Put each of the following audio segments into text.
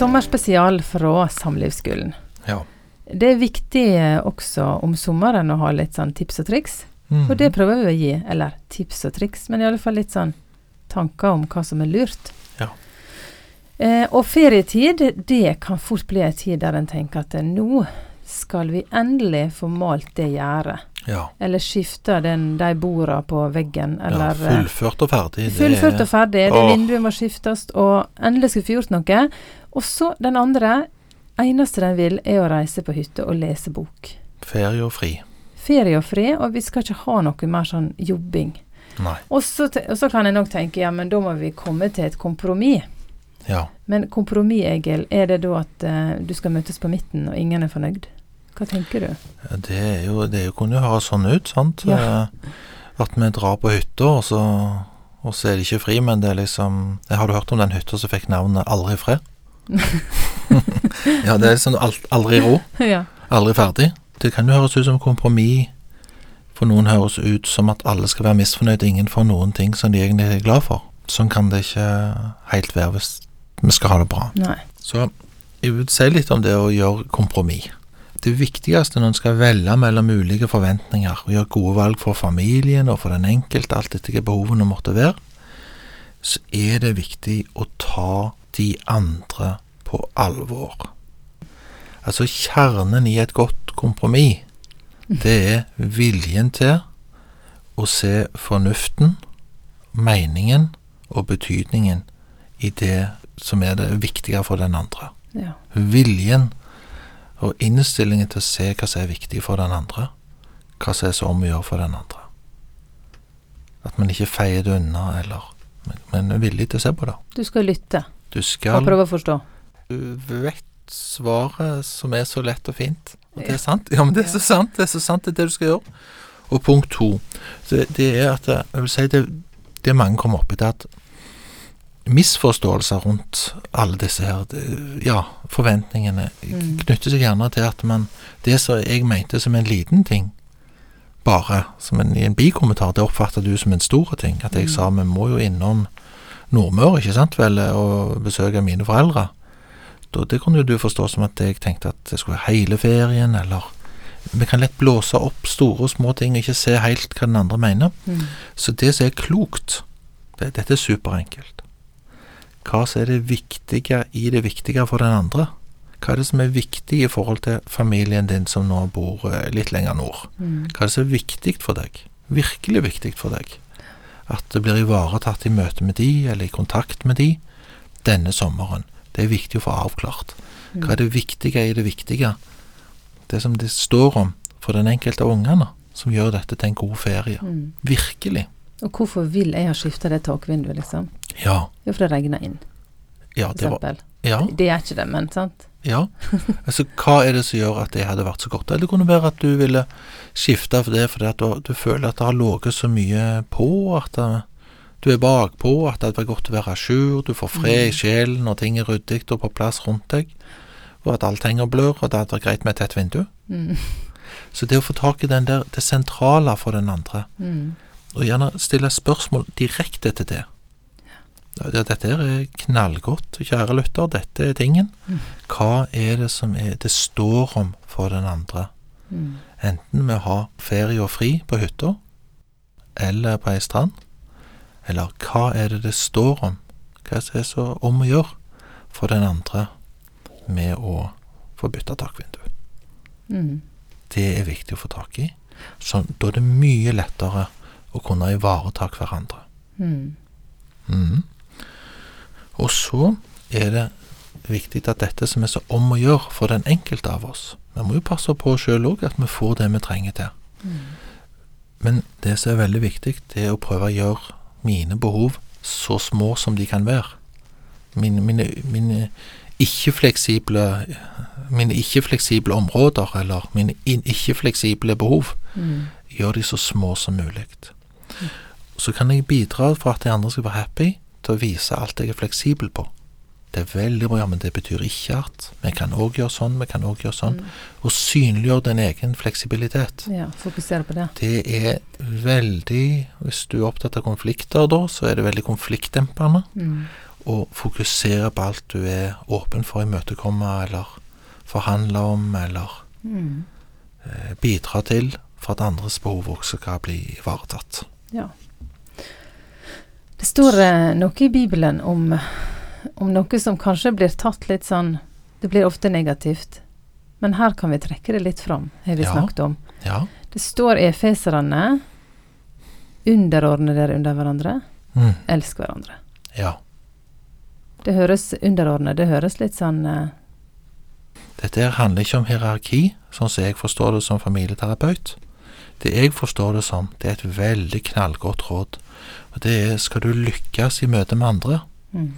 sommerspesial fra Samlivsskolen. Ja. Det er viktig eh, også om sommeren å ha litt sånn tips og triks. Mm. Og det prøver vi å gi. Eller tips og triks, men i alle fall litt sånn tanker om hva som er lurt. Ja. Eh, og ferietid, det kan fort bli en tid der en tenker at nå skal vi endelig få malt det gjerdet. Ja. Eller skifte den, de borda på veggen. Eller ja. Fullført og ferdig. fullført og ferdig. Det vinduet må skiftes, og endelig skal vi få gjort noe. Og så den andre. Eneste den vil, er å reise på hytte og lese bok. Ferie og fri. Ferie og fri, og vi skal ikke ha noe mer sånn jobbing. Nei. Og så, og så kan jeg nok tenke ja, men da må vi komme til et kompromiss. Ja. Men kompromiss, Egil, er det da at uh, du skal møtes på midten, og ingen er fornøyd? Hva tenker du? Det er jo Det er jo- kunne jo høres sånn ut, sant? Ja. Eh, At vi drar på hytta, og så, og så er det ikke fri, men det er liksom Har du hørt om den hytta som fikk navnet Aldri fred? ja, det er liksom alt, aldri ro. ja. Aldri ferdig. Det kan jo høres ut som kompromiss. For noen høres ut som at alle skal være misfornøyd, ingen får noen ting som de egentlig er glad for. Sånn kan det ikke helt være hvis vi skal ha det bra. Nei. Så jeg vil si litt om det å gjøre kompromiss. Det viktigste når en skal velge mellom ulike forventninger og gjøre gode valg for familien og for den enkelte, alt etter hva behovene måtte være, så er det viktig å ta de andre på alvor. Altså kjernen i et godt kompromiss, det er viljen til å se fornuften, meningen og betydningen i det som er det viktige for den andre Ja. viljen og innstillingen til å se hva som er viktig for den andre, hva som er så om å gjøre for den andre. At man ikke feier det unna, eller men, men er villig til å se på det. Du skal lytte Du skal og prøve å forstå. Du vet svaret som er så lett og fint. Og det er sant. Ja, men det er så sant. Det er så sant, det er det du skal gjøre. Og punkt to, det, det er at eh, Jeg vil si det, det mange kommer opp i, det at misforståelser rundt alle disse her Ja, forventningene Mm. knytter seg gjerne til at man Det som jeg mente som en liten ting, bare som en, i en bikommentar, det oppfatter du som en stor ting. At jeg Mm. sa vi må jo innom Nordmøre, ikke sant vel, og besøke mine foreldre. Da, det kunne jo du forstå som at jeg tenkte at det skulle være hele ferien, eller Vi kan lett blåse opp store og små ting og ikke se helt hva den andre mener. Mm. Så det som er klokt, det, dette er superenkelt. Hva som er det viktige i det viktige for den andre? Hva er det som er viktig i forhold til familien din som nå bor eh, litt lenger nord? Mm. Hva er det som er viktig for deg? Virkelig viktig for deg? At det blir ivaretatt i møte med de, eller i kontakt med de, denne sommeren. Det er viktig å få avklart. Hva er det viktige i det viktige? Det som det står om for den enkelte av ungene, som gjør dette til en god ferie. Mm. Virkelig. Og hvorfor vil jeg ha skifta det takvinduet, liksom? Ja. Jo, for det regner inn, Ja, for det var. Ja. Det er ikke det, men sant? ja. Altså, hva er det som gjør at det hadde vært så godt? Eller det kunne være at du ville skifte for det fordi at du, du føler at det har ligget så mye på, at det, du er bakpå, at det hadde vært godt å være à jour, du får fred i sjelen når ting er ryddig og på plass rundt deg, og at alt henger og blør, og det hadde vært greit med et tett vindu. Mm. Så det å få tak i den der, det sentrale for den andre, Mm. og gjerne stille spørsmål direkte til det. Ja, dette er knallgodt, kjære lytter, dette er tingen. Mm. Hva er det som er, det står om for den andre? Mm. Enten med å ha ferie og fri på hytta, eller på ei strand, eller hva er det det står om? Hva er så om å gjøre for den andre med å få bytta takvindu? Mm. Det er viktig å få tak i. Så da er det mye lettere å kunne ivareta hverandre. Mm. Mhm. Og så er det viktig at dette som er så om å gjøre for den enkelte av oss Vi må jo passe på sjøl òg at vi får det vi trenger til. Mm. Men det som er veldig viktig, det er å prøve å gjøre mine behov så små som de kan være. Mine, mine, mine ikke-fleksible mine ikke-fleksible områder, eller mine ikke-fleksible behov, Mm. gjør de så små som mulig. Så kan jeg bidra for at de andre skal være happy, til å vise alt jeg er fleksibel på. Det er veldig bra, men det betyr ikke at vi kan òg gjøre sånn, vi kan òg gjøre sånn. Mm. Og synliggjøre din egen fleksibilitet. Ja, fokusere på det. Det er veldig Hvis du er opptatt av konflikter, da, så er det veldig konfliktdempende. Mm. Å fokusere på alt du er åpen for å imøtekomme eller forhandle om eller Mm. eh, bidra til for at andres behov også skal bli ivaretatt. Ja. Det står eh, noe i Bibelen om, om noe som kanskje blir tatt litt sånn Det blir ofte negativt. Men her kan vi trekke det litt fram, har vi Ja. snakket om. Ja. Det står i Efeserne Underordne dere under hverandre. Mm. Elsk hverandre. ja. Det høres underordnet det høres litt sånn eh, Dette handler ikke om hierarki, sånn som jeg forstår det som familieterapeut. Det jeg forstår det som, det er et veldig knallgodt råd. Og det er skal du lykkes i møte med andre, mm,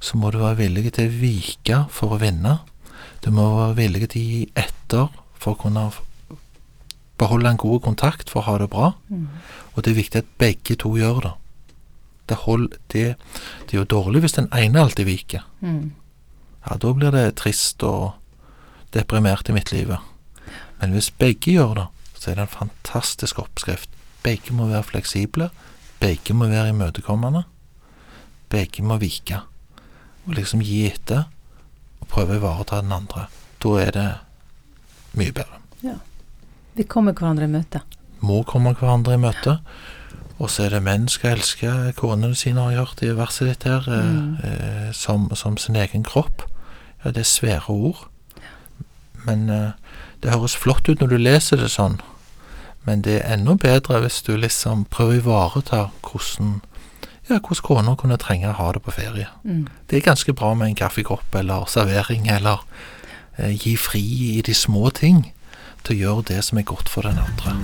så må du være villig til å vike for å vinne. Du må være villig til å gi etter for å kunne beholde en god kontakt for å ha det bra. mm, Og det er viktig at begge to gjør det. Det, hold, det, det er jo dårlig hvis den ene alltid viker. mm, Ja, da blir det trist og deprimert i mitt liv. Men hvis begge gjør det, så er det en fantastisk oppskrift. Begge må være fleksible, begge må være imøtekommende, begge må vike. Og liksom gi etter og prøve å ivareta den andre. Da er det mye bedre. Ja. Vi kommer hverandre i møte. Må komme hverandre i møte. Og så er det menn skal elske konene sine, har jeg hørt i verset ditt her, eh, Mm. eh, som, som sin egen kropp. Ja, det er svære ord. Men eh, det høres flott ut når du leser det sånn. Men det er enda bedre hvis du liksom prøver å ivareta hvordan ja, hvordan kona kunne trenge å ha det på ferie. Mm. Det er ganske bra med en kaffekopp eller servering, eller eh, gi fri i de små ting til å gjøre det som er godt for den andre.